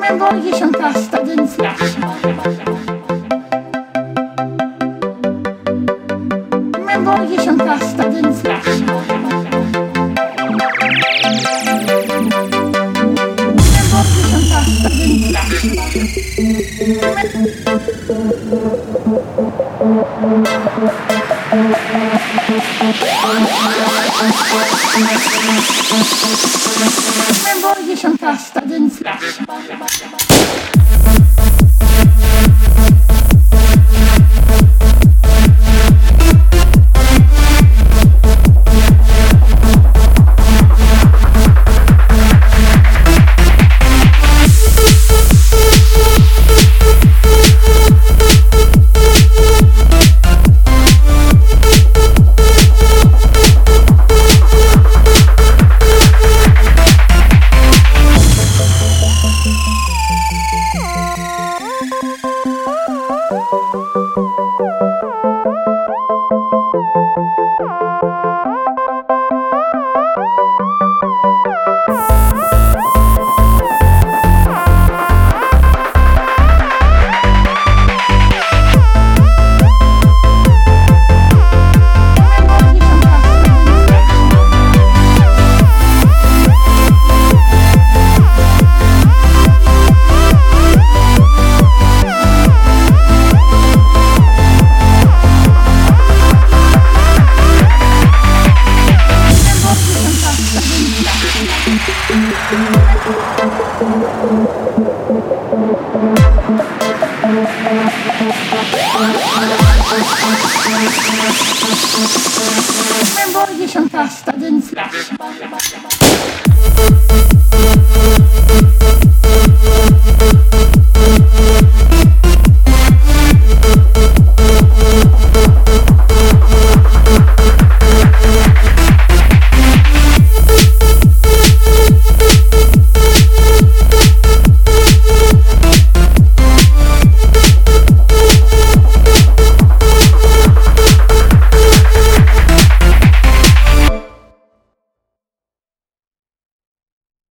Men voglio som kastade en flash. Men voglio som kastade en flash. Men voglio som Men vad är det som kastar din flash? Flash. Men voglio som kastade en flash.